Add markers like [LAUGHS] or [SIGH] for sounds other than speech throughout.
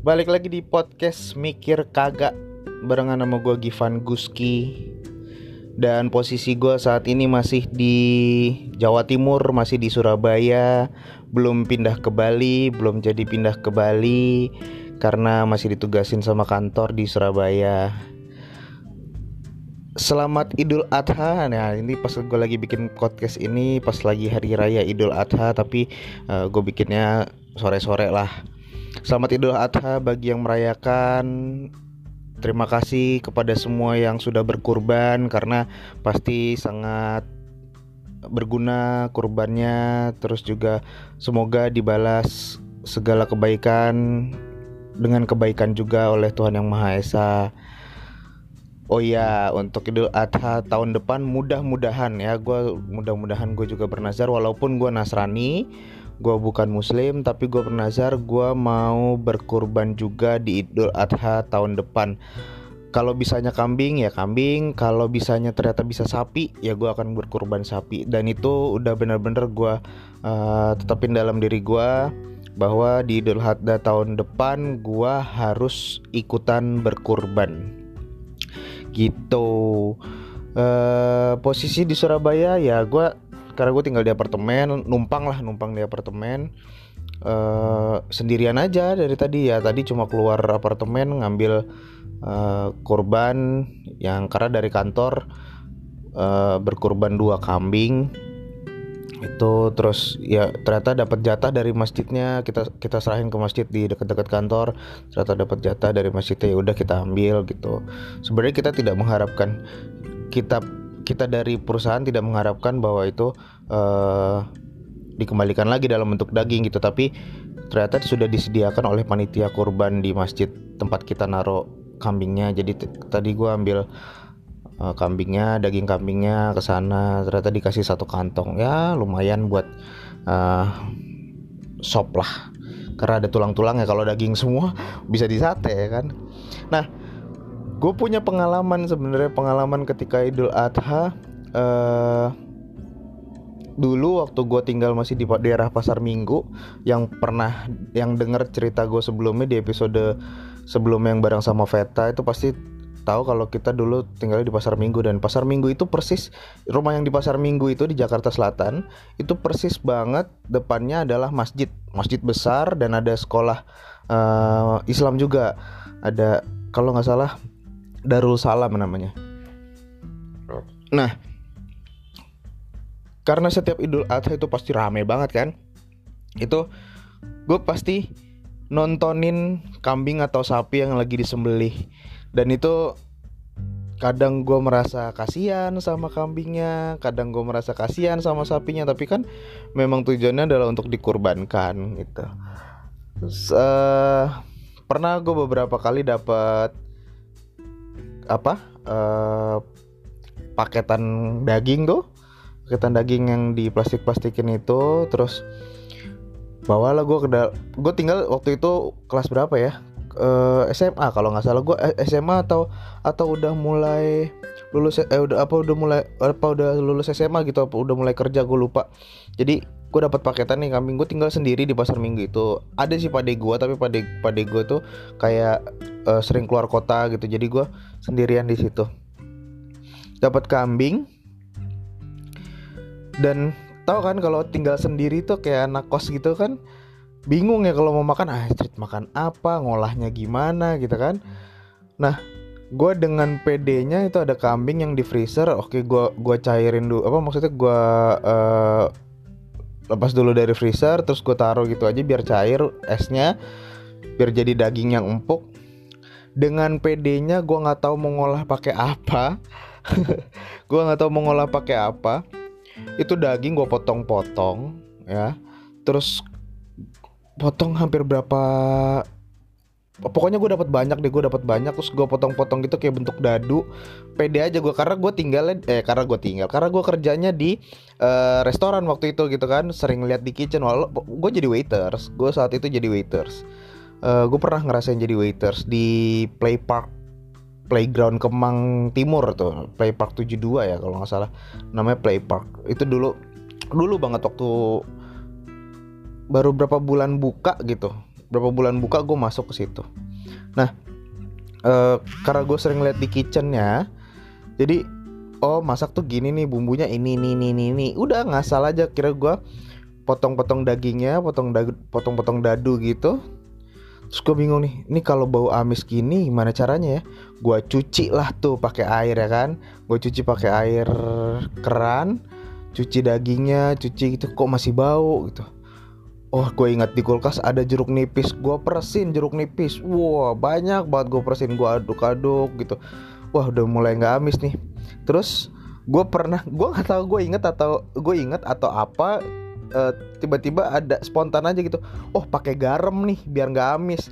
Balik lagi di podcast Mikir Kagak Barengan sama gue Givan Guski. Dan posisi gue saat ini masih di Jawa Timur Masih di Surabaya. Belum pindah ke Bali Belum jadi pindah ke Bali Karena masih ditugasin sama kantor di Surabaya. Selamat Idul Adha. Nah ini pas gue lagi bikin podcast ini Pas lagi hari raya Idul Adha Tapi uh, gue bikinnya sore-sore lah Selamat Idul Adha bagi yang merayakan. Terima kasih kepada semua yang sudah berkurban karena pasti sangat berguna kurbannya. Terus juga semoga dibalas segala kebaikan dengan kebaikan juga oleh Tuhan Yang Maha Esa. Oh iya, untuk Idul Adha tahun depan mudah-mudahan ya, gue mudah-mudahan gue juga bernazar walaupun gue Nasrani gue bukan muslim tapi gue bernazar gue mau berkurban juga di Idul Adha tahun depan. Kalau bisanya kambing ya kambing. Kalau bisanya ternyata bisa sapi ya gue akan berkurban sapi. Dan itu udah bener-bener gue uh, tetapin dalam diri gue bahwa di Idul Adha tahun depan gue harus ikutan berkurban gitu. Uh, posisi di Surabaya ya gue karena gue tinggal di apartemen numpang lah numpang di apartemen. Uh, sendirian aja dari tadi. Ya tadi cuma keluar apartemen ngambil uh, kurban yang karena dari kantor uh, berkurban dua kambing. Itu terus ya ternyata dapat jatah dari masjidnya. Kita kita serahin ke masjid di dekat-dekat kantor. Ternyata dapat jatah dari masjidnya. Ya udah kita ambil gitu. Sebenarnya kita tidak mengharapkan kita kita dari perusahaan tidak mengharapkan bahwa itu uh, dikembalikan lagi dalam bentuk daging gitu. Tapi ternyata sudah disediakan oleh panitia kurban di masjid tempat kita naruh kambingnya. Jadi tadi gue ambil uh, kambingnya daging kambingnya ke sana. Ternyata dikasih satu kantong. Ya lumayan buat uh, sop lah. Karena ada tulang-tulangnya. Kalau daging semua [LAUGHS] bisa disate ya kan? Nah gue punya pengalaman sebenarnya pengalaman ketika Idul Adha uh, dulu waktu gue tinggal masih di daerah Pasar Minggu yang pernah yang denger cerita gue sebelumnya di episode sebelumnya yang bareng sama Veta itu pasti tahu kalau kita dulu tinggal di Pasar Minggu. Dan Pasar Minggu itu persis rumah yang di Pasar Minggu itu di Jakarta Selatan itu persis banget depannya adalah masjid. Masjid besar dan ada sekolah uh, Islam juga. Ada kalau nggak salah Darul Salam namanya. Nah, karena setiap Idul Adha itu pasti rame banget kan? Itu gue pasti nontonin kambing atau sapi yang lagi disembelih dan itu kadang gue merasa kasihan sama kambingnya, kadang gue merasa kasihan sama sapinya, tapi kan memang tujuannya adalah untuk dikurbankan gitu. Terus, uh, pernah gue beberapa kali dapat apa uh, paketan daging tuh paketan daging yang di plastik plastikin itu terus bawalah gue ke gue tinggal waktu itu kelas berapa ya? Uh, eh, SMA kalau nggak salah gue SMA atau atau udah mulai lulus eh udah apa udah mulai apa udah lulus SMA gitu apa udah mulai kerja gue lupa. Jadi gue dapat paketan nih kambing gue tinggal sendiri di pasar minggu itu. Ada sih pade gue tapi pade pade gue tuh kayak uh, sering keluar kota gitu. Jadi gue sendirian di situ. Dapat kambing. Dan tahu kan kalau tinggal sendiri tuh kayak anak kos gitu kan bingung ya kalau mau makan. Ah street makan apa ngolahnya gimana gitu kan. Nah gue dengan PD-nya itu ada kambing yang di freezer. Oke gue gua cairin dulu apa maksudnya gue uh, lepas dulu dari freezer terus gue taruh gitu aja biar cair esnya biar jadi daging yang empuk dengan PD-nya gue nggak tahu mau ngolah pakai apa. [LAUGHS] Gue nggak tahu mau ngolah pakai apa. Itu daging gue potong-potong ya. Terus potong hampir berapa pokoknya gue dapat banyak deh gue dapat banyak. Terus gue potong-potong gitu kayak bentuk dadu. Pede aja gue karena gue tinggal eh karena gue tinggal karena gue kerjanya di uh, restoran waktu itu gitu kan. Sering lihat di kitchen walau gue jadi waiters. Gue saat itu jadi waiters uh, eh, gue pernah ngerasain jadi waiters di play park playground Kemang Timur tuh. Play park 72 ya kalau nggak salah. Namanya play park. Itu dulu dulu banget waktu baru berapa bulan buka gitu. Berapa bulan buka gue masuk ke situ. Nah uh, karena gue sering lihat di kitchennya jadi oh masak tuh gini nih bumbunya ini ini ini ini, ini. udah ngasal aja. Kira gue potong-potong dagingnya potong dadu, potong-potong dadu gitu terus gue bingung nih ini kalau bau amis gini gimana caranya ya? Gue cuci lah tuh pakai air ya kan? Gue cuci pakai air keran cuci dagingnya cuci gitu kok masih bau gitu. Oh gue ingat di kulkas ada jeruk nipis. Gue peresin jeruk nipis. Wah banyak banget gue peresin. Gue aduk-aduk gitu. Wah udah mulai gak amis nih. Terus gue pernah Gue gak tahu gue inget atau Gue inget atau apa tiba tiba-tiba ada spontan aja gitu. Oh pakai garam nih biar nggak amis.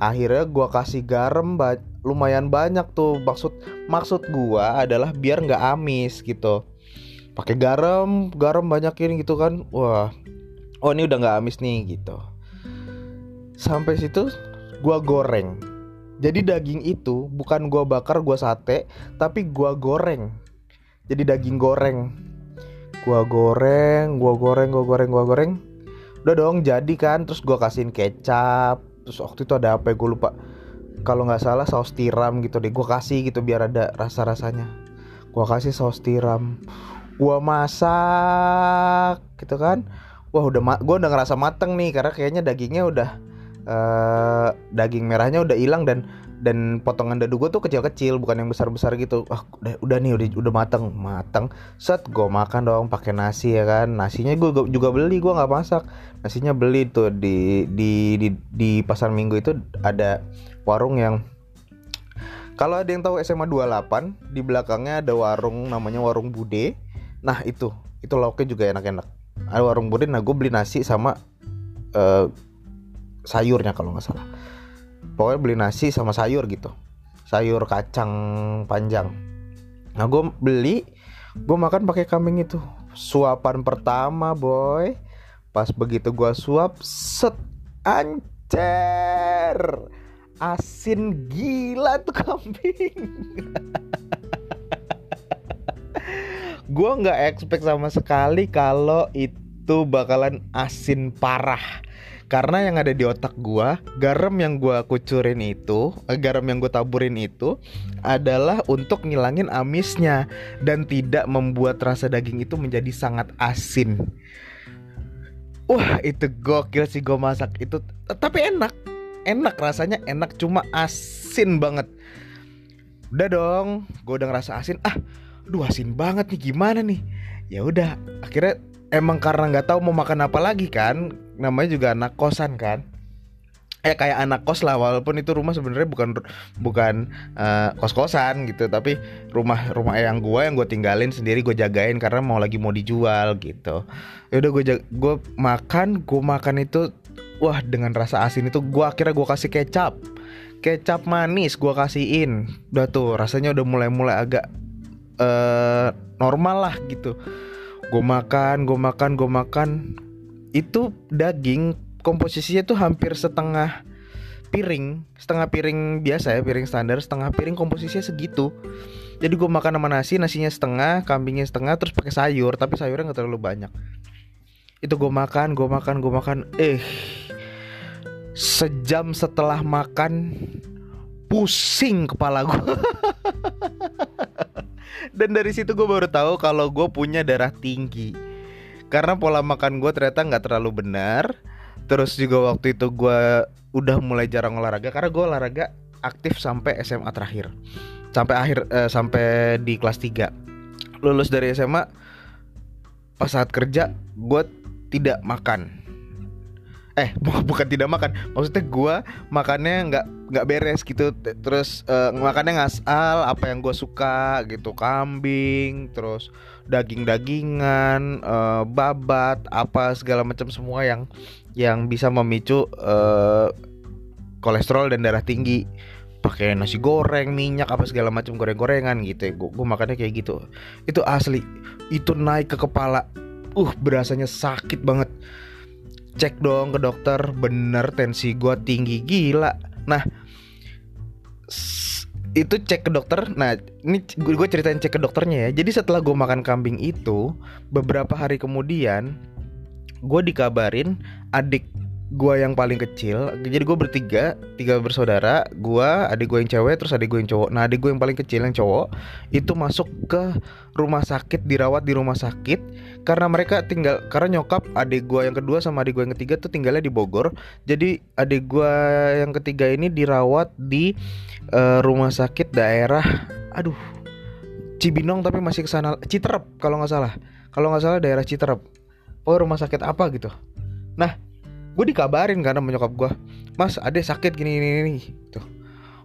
Akhirnya gue kasih garam ba lumayan banyak tuh. Maksud maksud gue adalah biar nggak amis gitu. Pakai garam garam banyakin gitu kan. Wah oh ini udah nggak amis nih gitu. Sampai situ gua goreng. Jadi daging itu bukan gua bakar gua sate tapi gua goreng. Jadi daging goreng gua goreng gua goreng gua goreng gua goreng. Udah dong jadi kan. Terus gua kasihin kecap. Terus waktu itu ada apa ya gue lupa. Kalau nggak salah saus tiram gitu deh. Gue kasih gitu biar ada rasa rasanya gue kasih saus tiram. Gue masak gitu kan. Wah udah ma gue udah ngerasa mateng nih. Karena kayaknya dagingnya udah uh, daging merahnya udah hilang dan dan potongan dadu gue tuh kecil-kecil bukan yang besar-besar gitu. Ah udah, udah nih udah udah mateng. Mateng? Set gue makan dong pakai nasi ya kan? Nasinya gue juga beli gue nggak masak. Nasinya beli tuh di di di di pasar minggu itu ada warung yang kalau ada yang tahu SMA 28 di belakangnya ada warung namanya warung Bude. Nah itu itu lauknya juga enak-enak. Ada warung bude nah gue beli nasi sama uh, sayurnya kalau nggak salah pokoknya beli nasi sama sayur gitu. Sayur kacang panjang. Nah gue beli gue makan pakai kambing itu. Suapan pertama boy. Pas begitu gue suap set ancer. Asin gila tuh kambing. [LAUGHS] Gue nggak expect sama sekali kalau itu bakalan asin parah karena yang ada di otak gue garam yang gue kucurin itu eh, garam yang gue taburin itu adalah untuk ngilangin amisnya dan tidak membuat rasa daging itu menjadi sangat asin. Wah itu gokil sih gue masak itu. Tapi enak. Enak rasanya enak cuma asin banget. Udah dong gue udah ngerasa asin. Ah duh asin banget nih gimana nih? Ya udah akhirnya emang karena nggak tahu mau makan apa lagi kan namanya juga anak kosan kan. Eh kayak anak kos lah walaupun itu rumah sebenarnya bukan bukan uh, kos kosan gitu tapi rumah rumah yang gue yang gue tinggalin sendiri gue jagain karena mau lagi mau dijual gitu. Ya udah gue gue makan gue makan itu wah dengan rasa asin itu gue akhirnya gue kasih kecap. Kecap manis gue kasihin. Udah tuh rasanya udah mulai mulai agak uh, normal lah gitu gue makan gue makan gue makan. Itu daging komposisinya tuh hampir setengah piring setengah piring biasa ya piring standar setengah piring komposisinya segitu. Jadi gue makan sama nasi nasinya setengah kambingnya setengah terus pakai sayur tapi sayurnya nggak terlalu banyak. Itu gue makan gue makan gue makan. Eh sejam setelah makan pusing kepala gue [LAUGHS] dan dari situ gue baru tahu kalau gue punya darah tinggi. Karena pola makan gue ternyata nggak terlalu benar. Terus juga waktu itu gue udah mulai jarang olahraga karena gue olahraga aktif sampai SMA terakhir. Sampai akhir eh, sampai di kelas 3 lulus dari SMA pas saat kerja gue tidak makan eh [LAUGHS] bukan tidak makan. Maksudnya gue makannya nggak nggak beres gitu. Terus uh, makannya ngasal apa yang gue suka gitu. Kambing terus daging dagingan uh, babat apa segala macam semua yang yang bisa memicu uh, kolesterol dan darah tinggi. Pakai nasi goreng minyak apa segala macam goreng-gorengan gitu. Ya gue makannya kayak gitu. Itu asli. Itu naik ke kepala. Uh berasanya sakit banget cek dong ke dokter. Bener tensi gue tinggi gila. Nah itu cek ke dokter. Nah ini gue ceritain cek ke dokternya ya. Jadi setelah gue makan kambing itu beberapa hari kemudian gue dikabarin adik gua yang paling kecil jadi gue bertiga tiga bersaudara gua adik gue yang cewek terus adik gue yang cowok. Nah adik gue yang paling kecil yang cowok itu masuk ke rumah sakit dirawat di rumah sakit karena mereka tinggal karena nyokap adik gue yang kedua sama adik gue yang ketiga tuh tinggalnya di Bogor. Jadi adik gue yang ketiga ini dirawat di uh, rumah sakit daerah aduh Cibinong tapi masih ke sana Citerep kalau nggak salah. Kalau nggak salah daerah Citerep. Oh rumah sakit apa gitu. Nah gue dikabarin karena menyokap gue mas ada sakit gini gini, gini. tuh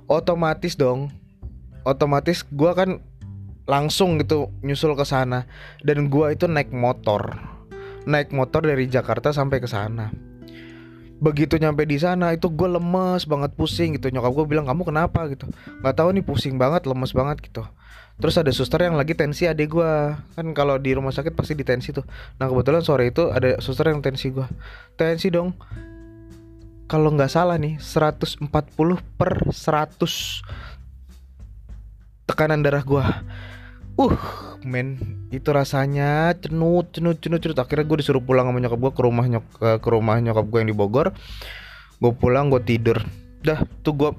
otomatis dong otomatis gue kan langsung gitu nyusul ke sana dan gue itu naik motor. Naik motor dari Jakarta sampai ke sana. Begitu nyampe di sana itu gue lemes banget pusing gitu. Nyokap gue bilang kamu kenapa? gitu. Nggak tahu nih pusing banget lemes banget gitu terus ada suster yang lagi tensi adik gue kan kalau di rumah sakit pasti di tensi tuh. Nah kebetulan sore itu ada suster yang tensi gue tensi dong. Kalau nggak salah nih 140 per 100 tekanan darah gue uh men itu rasanya cenut cenut cenut cenut. Akhirnya gue disuruh pulang sama nyokap gue ke rumah nyok ke rumah nyokap gue yang di Bogor. Gue pulang gue tidur. Dah tuh gue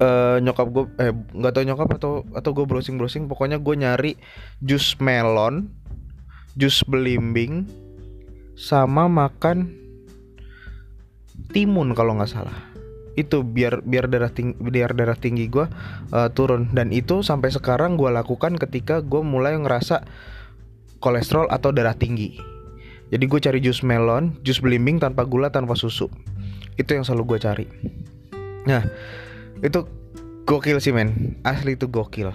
uh, nyokap gue eh nggak tau nyokap atau atau gue browsing browsing pokoknya gue nyari jus melon jus belimbing sama makan timun kalau nggak salah. Itu biar biar darah tinggi biar darah tinggi gue uh, turun. Dan itu sampai sekarang gue lakukan ketika gue mulai ngerasa kolesterol atau darah tinggi. Jadi gue cari jus melon jus belimbing tanpa gula tanpa susu. Itu yang selalu gue cari. Nah itu gokil sih men. Asli itu gokil.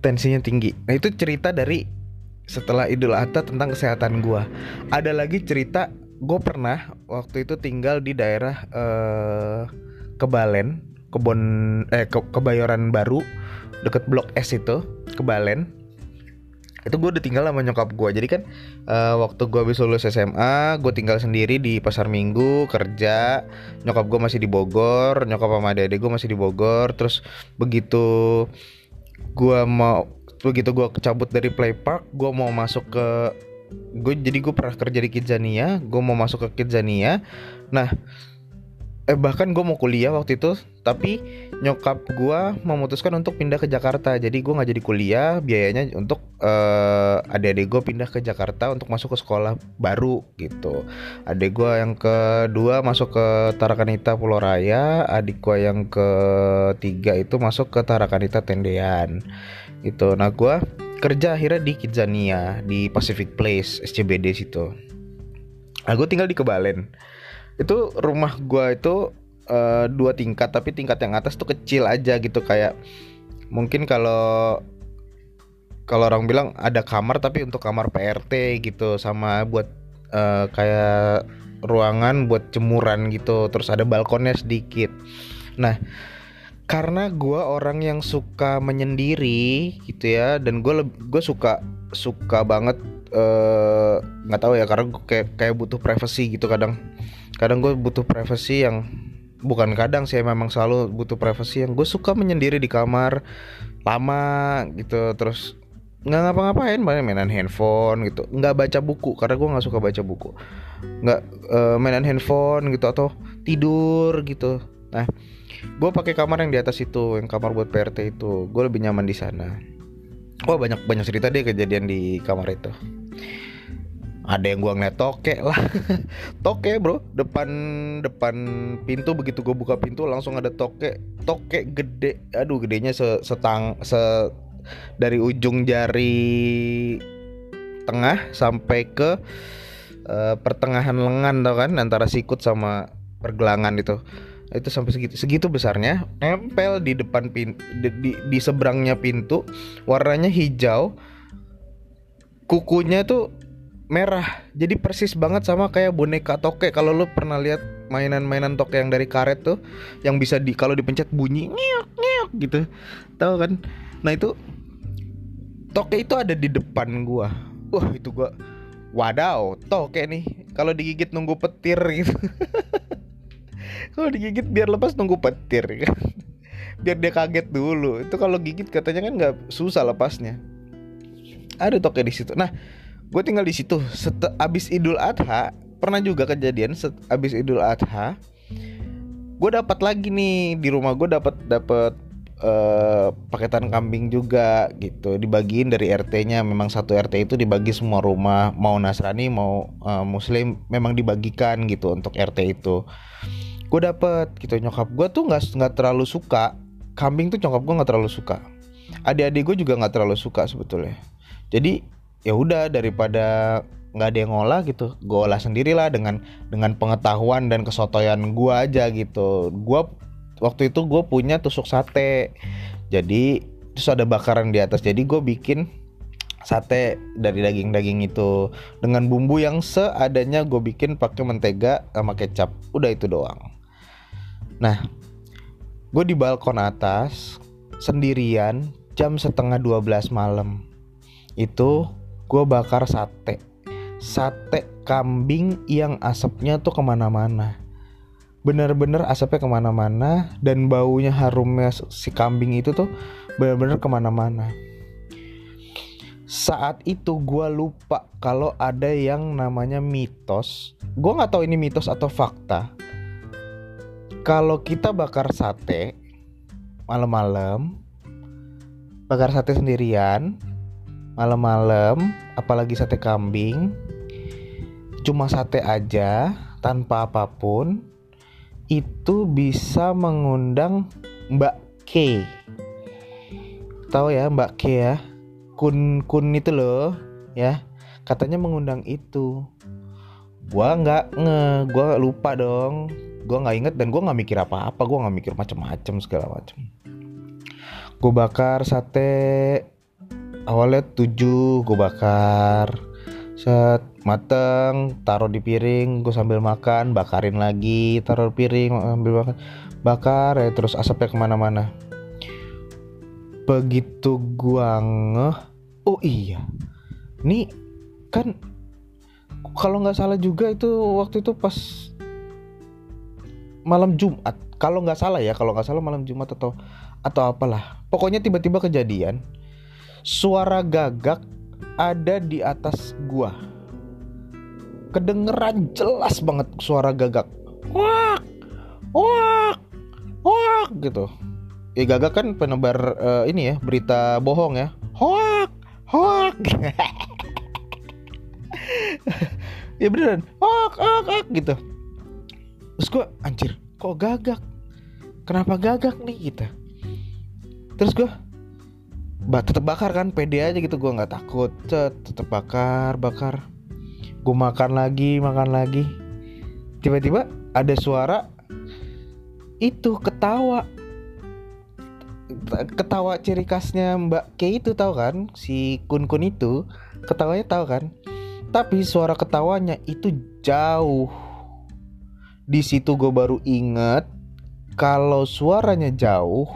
Tensinya tinggi. Nah itu cerita dari setelah Idul Adha tentang kesehatan gue ada lagi cerita gue pernah waktu itu tinggal di daerah uh, Kebalen kebon eh ke, Kebayoran Baru deket Blok S itu Kebalen itu gue udah tinggal sama nyokap gue jadi kan uh, waktu gue habis lulus SMA gue tinggal sendiri di pasar minggu kerja. Nyokap gue masih di Bogor nyokap sama adik gue masih di Bogor. Terus begitu gue mau begitu gue kecabut dari play park gue mau masuk ke gue jadi gue pernah kerja di Kidzania gue mau masuk ke Kidzania. Nah eh bahkan gue mau kuliah waktu itu tapi nyokap gue memutuskan untuk pindah ke Jakarta jadi gue nggak jadi kuliah biayanya untuk uh, adik-adik gue pindah ke Jakarta untuk masuk ke sekolah baru gitu adik gue yang kedua masuk ke Tarakanita Pulau Raya adik gue yang ketiga itu masuk ke Tarakanita Tendean gitu nah gue kerja akhirnya di Kidzania di Pacific Place SCBD situ. Nah, tinggal di Kebalen. Itu rumah gue itu uh, dua tingkat tapi tingkat yang atas tuh kecil aja gitu kayak mungkin kalau kalau orang bilang ada kamar tapi untuk kamar PRT gitu sama buat uh, kayak ruangan buat jemuran gitu terus ada balkonnya sedikit. Nah karena gue orang yang suka menyendiri gitu ya dan gue gue suka suka banget eh, nggak uh, tahu ya karena gue kayak kayak butuh privacy gitu kadang kadang gue butuh privacy yang bukan kadang sih memang selalu butuh privacy yang gue suka menyendiri di kamar lama gitu. Terus nggak ngapa-ngapain mainan handphone gitu. Nggak baca buku karena gue nggak suka baca buku. Nggak uh, mainan handphone gitu atau tidur gitu. Nah gue pakai kamar yang di atas itu yang kamar buat PRT itu. Gue lebih nyaman di sana. Oh banyak banyak cerita deh kejadian di kamar itu ada yang gua ngeliat toke lah. [LAUGHS] Toke bro. Depan depan pintu begitu gue buka pintu langsung ada toke. Toke gede. Aduh gedenya se setang se dari ujung jari tengah sampai ke uh, pertengahan lengan tau kan? Antara sikut sama pergelangan itu. Itu sampai segitu segitu besarnya. Nempel di depan pintu di, di, di seberangnya pintu. Warnanya hijau. Kukunya tuh merah. Jadi persis banget sama kayak boneka toke. Kalau lu pernah lihat mainan-mainan toke yang dari karet tuh yang bisa di kalau dipencet bunyi ngeok ngeok gitu. Tahu kan? Nah itu toke itu ada di depan gua. Wah itu gua wadaw toke nih. Kalau digigit nunggu petir gitu. [LAUGHS] Kalau digigit biar lepas tunggu petir [LAUGHS] kan? Biar dia kaget dulu. Itu kalau gigit katanya kan nggak susah lepasnya. Ada toke di situ. Nah gue tinggal di situ. Set abis idul adha pernah juga kejadian abis Idul Adha gue dapat lagi nih di rumah gue dapat dapat uh, paketan kambing juga gitu. Dibagiin dari RT-nya memang satu RT itu dibagi semua rumah. Mau Nasrani mau uh, Muslim memang dibagikan gitu untuk RT itu. Gue dapet gitu. Nyokap gue tuh nggak nggak terlalu suka. Kambing tuh nyokap gue nggak terlalu suka. Adik-adik gue juga nggak terlalu suka sebetulnya. Jadi ya udah daripada nggak ada yang ngolah gitu gue olah sendirilah dengan dengan pengetahuan dan kesotoyan gue aja gitu. Gue waktu itu gue punya tusuk sate. Jadi terus ada bakaran di atas. Jadi gue bikin sate dari daging-daging itu. Dengan bumbu yang seadanya gue bikin pakai mentega sama kecap. Udah itu doang. Nah gue di balkon atas sendirian jam setengah 12 malam. Itu gue bakar sate. Sate kambing yang asapnya tuh ke mana-mana. Bener-bener asapnya ke mana-mana dan baunya harumnya si kambing itu tuh bener-bener ke mana-mana. Saat itu gue lupa kalau ada yang namanya mitos. Gue nggak tahu ini mitos atau fakta. Kalau kita bakar sate malam-malam bakar sate sendirian malam-malam apalagi sate kambing cuma sate aja tanpa apa pun itu bisa mengundang Mbak K. Tahu ya Mbak K ya? Kun kun itu loh, ya. Katanya mengundang itu. Gua nggak nge, gua lupa dong. Gua nggak inget dan gua nggak mikir apa-apa. Gua nggak mikir macam-macam segala macam. Gue bakar sate awalnya tujuh gue bakar. Set mateng taruh di piring gue sambil makan bakarin lagi taruh piring ambil makan bakar ya terus asapnya ke mana-mana. Begitu gua ngeh oh iya. Ini kan kalau nggak salah juga itu waktu itu pas malam Jumat. Kalau nggak salah ya kalau nggak salah malam Jumat atau atau apalah. Pokoknya tiba-tiba kejadian suara gagak ada di atas gua. Kedengeran jelas banget suara gagak. Wak, wak, wak gitu. Ya gagak kan penebar uh, ini ya berita bohong ya. Hoak, hoak. [LAUGHS] ya beneran, hoak, hoak, hoak gitu. Terus gua anjir, kok gagak? Kenapa gagak nih kita? Terus gua ba tetap bakar kan pede aja gitu gue nggak takut. Cet tetap bakar bakar. Gue makan lagi makan lagi. Tiba-tiba ada suara itu ketawa. Ketawa ciri khasnya Mbak K itu tahu kan si kun kun itu ketawanya tahu kan? Tapi suara ketawanya itu jauh. Di situ gue baru inget kalau suaranya jauh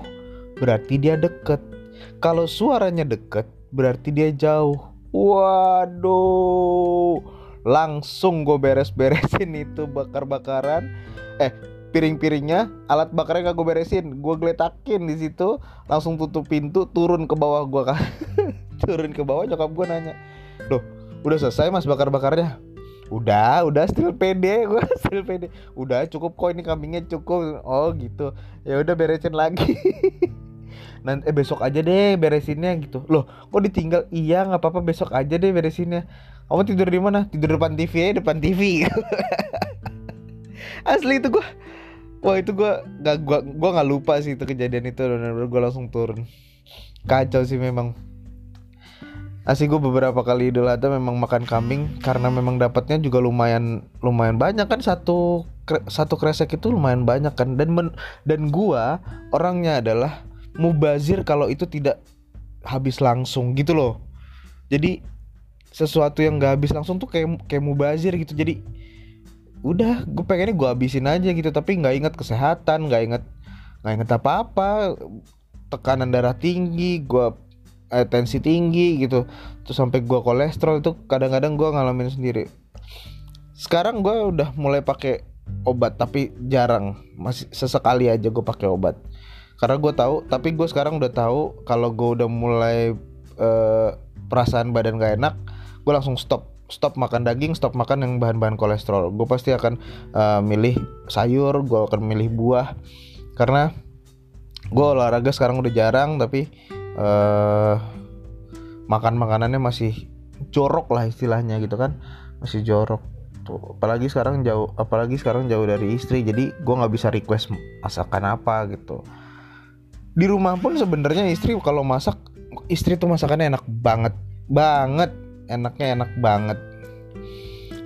berarti dia deket kalau suaranya deket berarti dia jauh. Waduh, langsung gue beres-beresin [LAUGHS] itu bakar-bakaran. Eh, piring-piringnya, alat bakarnya gak gue beresin, gue geletakin di situ, langsung tutup pintu, turun ke bawah gue kan, [LAUGHS] turun ke bawah nyokap gue nanya, loh, udah selesai mas bakar-bakarnya? Udah, udah still pede, [LAUGHS] gue still pede. Udah cukup kok ini kambingnya cukup. Oh gitu. Ya udah beresin lagi. Nanti eh besok aja deh beresinnya gitu. Loh kok ditinggal? Iya nggak apa-apa besok aja deh beresinnya. Kamu tidur di mana? Tidur depan TV ya depan TV [LAUGHS] asli itu gua wah itu gua nggak gua gua nggak lupa sih itu kejadian itu. Benar-benar gua langsung turun. Kacau sih memang. Asli gue beberapa kali Idul Adha memang makan kambing karena memang dapatnya juga lumayan lumayan banyak kan. Satu satu kresek itu lumayan banyak kan. Dan men, dan gua orangnya adalah mubazir kalau itu tidak habis langsung gitu loh. Jadi sesuatu yang gak habis langsung tuh kayak kayak mubazir gitu. Jadi udah gue pengennya gue habisin aja gitu. Tapi nggak inget kesehatan nggak inget nggak inget apa apa tekanan darah tinggi gue eh, tensi tinggi gitu. Terus sampai gue kolesterol itu kadang-kadang gue ngalamin sendiri. Sekarang gue udah mulai pakai obat tapi jarang. Masih sesekali aja gue pakai obat karena gue tahu tapi gue sekarang udah tahu kalau gue udah mulai uh, perasaan badan gak enak gue langsung stop. Stop makan daging stop makan yang bahan-bahan kolesterol. Gue pasti akan uh, milih sayur gue akan milih buah. Karena gue olahraga sekarang udah jarang tapi uh, makan makanannya masih jorok lah istilahnya gitu kan. Masih jorok. Apalagi sekarang jauh apalagi sekarang jauh dari istri jadi gue nggak bisa request masakan apa gitu di rumah pun sebenarnya istri kalau masak istri tuh masakannya enak banget banget enaknya enak banget.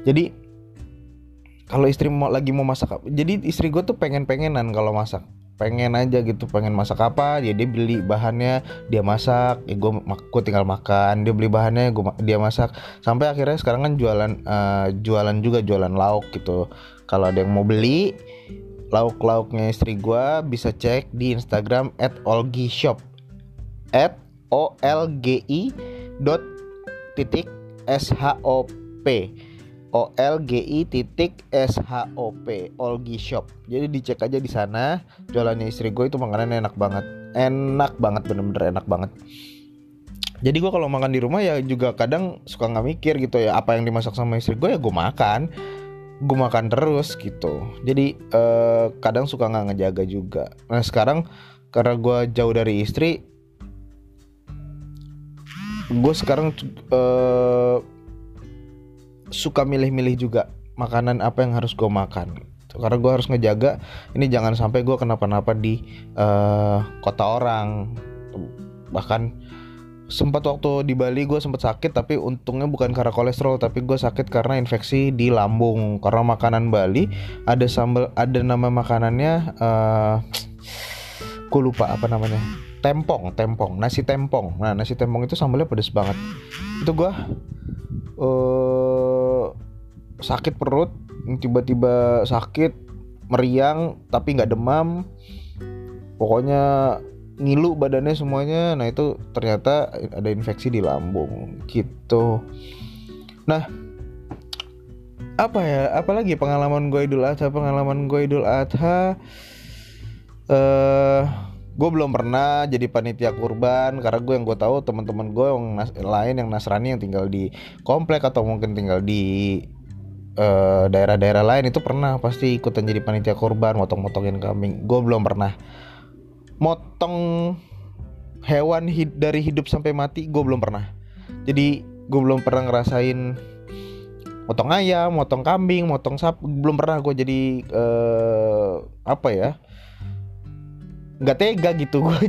Jadi kalau istri mau lagi mau masak jadi istri gue tuh pengen pengenan kalau masak. Pengen aja gitu pengen masak apa ya dia beli bahannya dia masak ya gue gue tinggal makan dia beli bahannya gue dia masak. Sampai akhirnya sekarang kan jualan uh, jualan juga jualan lauk gitu. Kalau ada yang mau beli lauk lauknya istri gue bisa cek di Instagram at olgi shop at o l g i dot titik s h o p O L G I titik S H O P Olgi Shop. Jadi dicek aja di sana. Jualannya istri gue itu makanannya enak banget. Enak banget bener-bener enak banget. Jadi gue kalau makan di rumah ya juga kadang suka nggak mikir gitu ya apa yang dimasak sama istri gue ya gue makan. Gue makan terus gitu. Jadi eh, kadang suka nggak ngejaga juga. Nah sekarang karena gue jauh dari istri, gue sekarang eh, suka milih-milih juga makanan apa yang harus gue makan karena gue harus ngejaga ini jangan sampai gue kenapa-napa di uh, kota orang bahkan sempat waktu di Bali gue sempat sakit tapi untungnya bukan karena kolesterol tapi gue sakit karena infeksi di lambung. Karena makanan Bali ada sambal ada nama makanannya uh, gue lupa apa namanya. Tempong tempong nasi tempong. Nah nasi tempong itu sambalnya pedes banget. Itu gue uh, sakit perut tiba-tiba sakit meriang tapi nggak demam. Pokoknya ngilu badannya semuanya. Nah itu ternyata ada infeksi di lambung gitu. Nah apa ya? Apalagi pengalaman gue idul adha pengalaman gue idul adha eh uh, gue belum pernah jadi panitia kurban. Karena gue yang gue tahu teman-teman gue yang lain yang nasrani yang tinggal di komplek atau mungkin tinggal di daerah daerah-daerah lain itu pernah pasti ikutan jadi panitia kurban motong-motongin kambing. Gue belum pernah motong hewan hid dari hidup sampai mati gue belum pernah. Jadi gue belum pernah ngerasain motong ayam motong kambing motong sapi belum pernah gue jadi uh, apa ya nggak tega gitu gue [LAUGHS]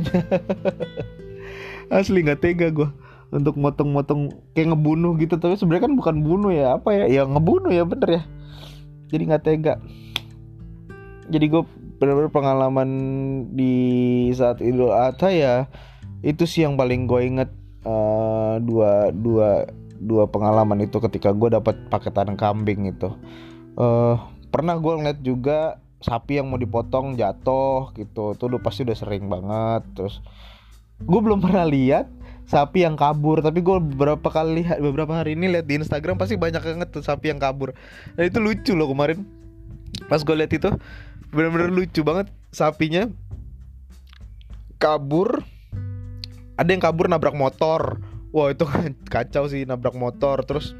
asli nggak tega gue untuk motong-motong kayak ngebunuh gitu. Tapi sebenarnya kan bukan bunuh ya apa ya? Ya ngebunuh ya bener ya. Jadi nggak tega. Jadi gue benar-benar pengalaman di saat Idul Adha ya itu sih yang paling gue inget uh, dua dua dua pengalaman itu ketika gue dapat paketan kambing itu. Uh, pernah gue ngeliat juga sapi yang mau dipotong jatuh gitu tuh udah pasti udah sering banget. Terus gue belum pernah lihat sapi yang kabur tapi gue beberapa kali lihat beberapa hari ini lihat di Instagram pasti banyak banget tuh sapi yang kabur. Dan itu lucu loh kemarin pas gue lihat itu bener-bener lucu banget sapinya. Kabur. Ada yang kabur nabrak motor. Wah itu [LAUGHS] kacau sih nabrak motor. Terus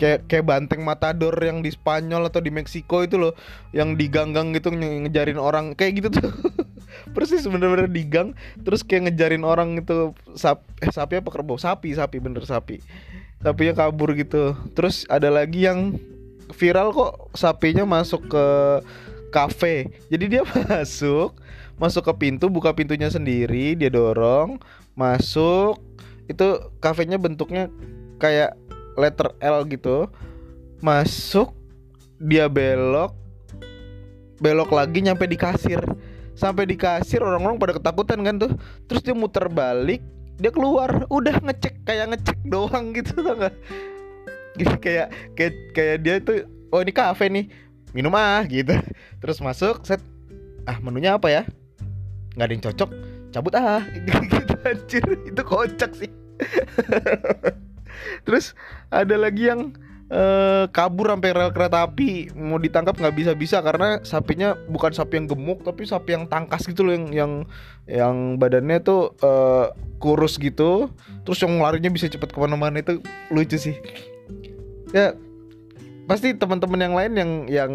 kayak kayak banteng matador yang di Spanyol atau di Meksiko itu loh. Yang diganggang gitu ngejarin orang. Kayak gitu tuh. [LAUGHS] Persis bener-bener digang terus kayak ngejarin orang itu. Sap eh sapi apa? Kerbau. Sapi sapi. Bener sapi. Sapinya kabur gitu. Terus ada lagi yang viral kok sapinya masuk ke kafe. Jadi dia [LAUGHS] masuk masuk ke pintu buka pintunya sendiri dia dorong masuk. Itu kafenya bentuknya kayak letter L gitu. Masuk dia belok belok lagi nyampe di kasir. Sampai di kasir orang-orang pada ketakutan kan tuh. Terus dia muter balik dia keluar. Udah ngecek kayak ngecek doang gitu gak gitu kayak kayak kayak dia tuh oh ini kafe nih minum ah gitu. Terus masuk set. Ah menunya apa ya? Nggak ada yang cocok cabut ah. [LAUGHS] Gitu anjir. Itu kocak sih. [LAUGHS] Terus ada lagi yang uh, kabur sampai rel kereta api. Mau ditangkap nggak bisa bisa karena sapinya bukan sapi yang gemuk tapi sapi yang tangkas gitu loh yang yang yang badannya tuh uh, kurus gitu. Terus yang larinya bisa cepat ke mana-mana itu lucu sih ya pasti teman-teman yang lain yang yang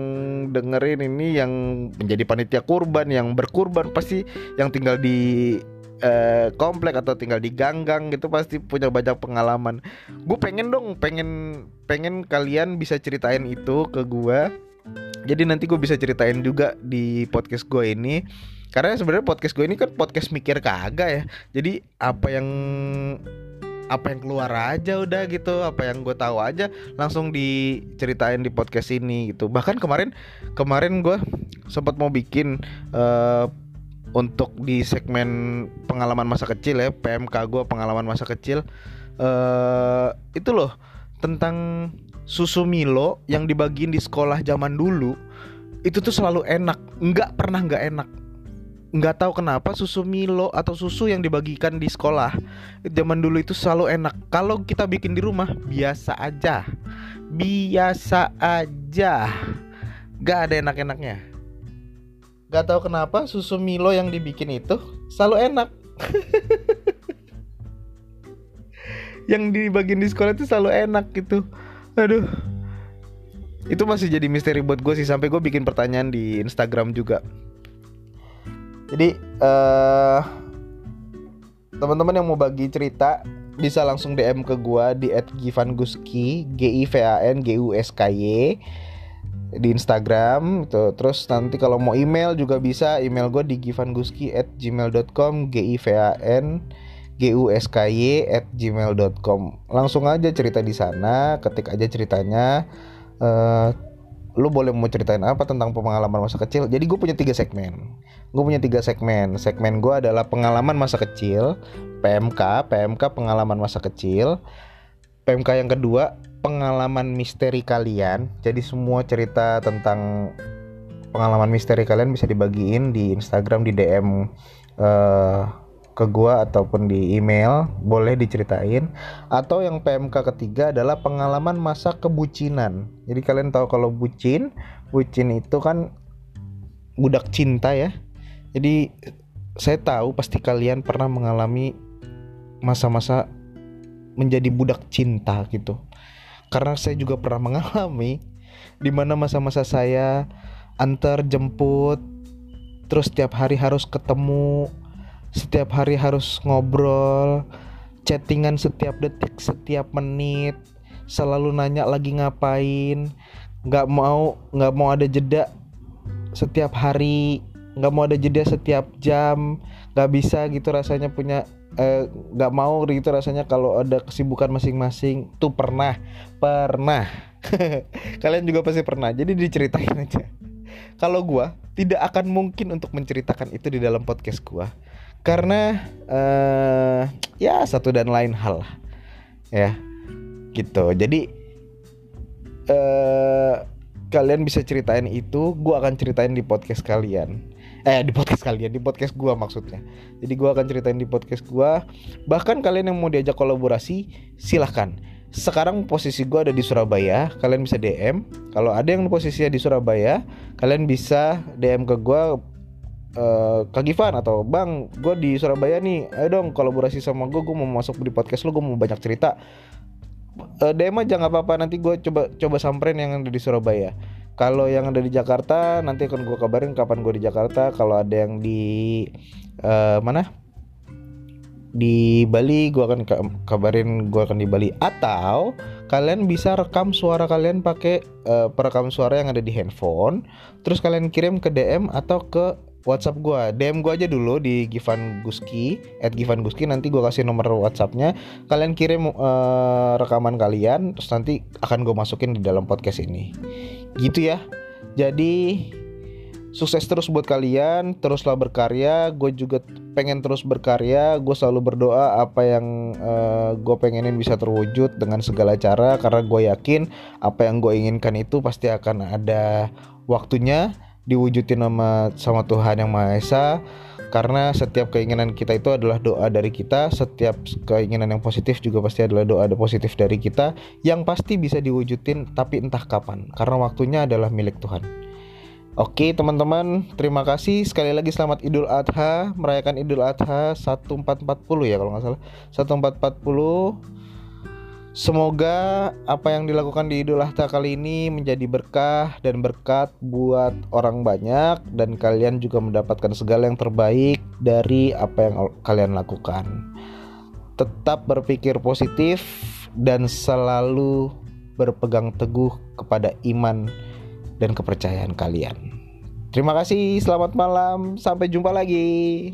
dengerin ini yang menjadi panitia kurban yang berkurban pasti yang tinggal di eh, komplek atau tinggal di ganggang gitu pasti punya banyak pengalaman. Gue pengen dong pengen pengen kalian bisa ceritain itu ke gue jadi nanti gue bisa ceritain juga di podcast gue ini. Karena sebenarnya podcast gue ini kan podcast mikir kagak ya. Jadi apa yang apa yang keluar aja udah gitu apa yang gue tahu aja langsung diceritain di podcast ini gitu. Bahkan kemarin kemarin gue sempat mau bikin uh, untuk di segmen pengalaman masa kecil ya PMK gue pengalaman masa kecil. Uh, itu loh tentang susu Milo yang dibagiin di sekolah zaman dulu itu tuh selalu enak. Nggak pernah nggak enak nggak tahu kenapa susu Milo atau susu yang dibagikan di sekolah zaman dulu itu selalu enak. Kalau kita bikin di rumah biasa aja. Biasa aja. Nggak ada enak-enaknya. Nggak tahu kenapa susu Milo yang dibikin itu selalu enak. [LAUGHS] Yang dibagiin di sekolah itu selalu enak gitu. Aduh. Itu masih jadi misteri buat gue sih sampai gue bikin pertanyaan di Instagram juga jadi uh, teman-teman yang mau bagi cerita bisa langsung DM ke gua di @givanguski g i v a n g u s k y di Instagram itu terus nanti kalau mau email juga bisa email gue di givanguski at gmail.com g i v a n g u s k y at gmail.com langsung aja cerita di sana ketik aja ceritanya uh, lu boleh mau ceritain apa tentang pengalaman masa kecil? Jadi gue punya tiga segmen. Gue punya tiga segmen. Segmen gue adalah pengalaman masa kecil PMK PMK pengalaman masa kecil PMK yang kedua pengalaman misteri kalian. Jadi semua cerita tentang pengalaman misteri kalian bisa dibagiin di Instagram di DM uh, eh, ke gua ataupun di email boleh diceritain. Atau yang PMK ketiga adalah pengalaman masa kebucinan. Jadi kalian tahu kalau bucin bucin itu kan budak cinta ya. Jadi saya tahu pasti kalian pernah mengalami masa-masa menjadi budak cinta gitu. Karena saya juga pernah mengalami di mana masa-masa saya antar jemput terus setiap hari harus ketemu setiap hari harus ngobrol chattingan setiap detik setiap menit selalu nanya lagi ngapain nggak mau nggak mau ada jeda setiap hari nggak mau ada jeda setiap jam nggak bisa gitu rasanya punya eh, nggak eh, mau gitu rasanya kalau ada kesibukan masing-masing. Tuh pernah pernah. [LAUGHS] Kalian juga pasti pernah jadi diceritain aja. Kalau gua tidak akan mungkin untuk menceritakan itu di dalam podcast gua karena uh, ya satu dan lain hal ya gitu. Jadi uh, kalian bisa ceritain itu gue akan ceritain di podcast kalian. Eh di podcast kalian di podcast gue maksudnya. Jadi gue akan ceritain di podcast gue bahkan kalian yang mau diajak kolaborasi silahkan. Sekarang posisi gue ada di Surabaya kalian bisa DM kalau ada yang posisinya di Surabaya kalian bisa DM ke gue uh, Kak Givan atau Bang, gue di Surabaya nih, ayo dong kolaborasi sama gue, gue mau masuk di podcast lo, gue mau banyak cerita. Uh, DM aja nggak apa-apa, nanti gue coba coba samperin yang ada di Surabaya. Kalau yang ada di Jakarta, nanti akan gue kabarin kapan gue di Jakarta. Kalau ada yang di uh, mana? Di Bali, gue akan kabarin gue akan di Bali. Atau kalian bisa rekam suara kalian pakai uh, perekam suara yang ada di handphone. Terus kalian kirim ke DM atau ke WhatsApp gue DM gue aja dulu di Givan Guski at Givan Guski. Nanti gue kasih nomor WhatsAppnya. Kalian kirim uh, rekaman kalian terus nanti akan gue masukin di dalam podcast ini. Gitu ya. Jadi sukses terus buat kalian teruslah berkarya. Gue juga pengen terus berkarya. Gue selalu berdoa apa yang uh, gue pengenin bisa terwujud dengan segala cara. Karena gue yakin apa yang gue inginkan itu pasti akan ada waktunya diwujudin sama sama Tuhan yang Maha Esa. Karena setiap keinginan kita itu adalah doa dari kita. Setiap keinginan yang positif juga pasti adalah doa positif dari kita. Yang pasti bisa diwujudin tapi entah kapan. Karena waktunya adalah milik Tuhan. Oke teman-teman. Terima kasih. Sekali lagi selamat Idul Adha. Merayakan Idul Adha 1440 ya kalau nggak salah. 1440 Semoga apa yang dilakukan di Idul Adha kali ini menjadi berkah dan berkat buat orang banyak dan kalian juga mendapatkan segala yang terbaik dari apa yang kalian lakukan. Tetap berpikir positif dan selalu berpegang teguh kepada iman dan kepercayaan kalian. Terima kasih, selamat malam, sampai jumpa lagi.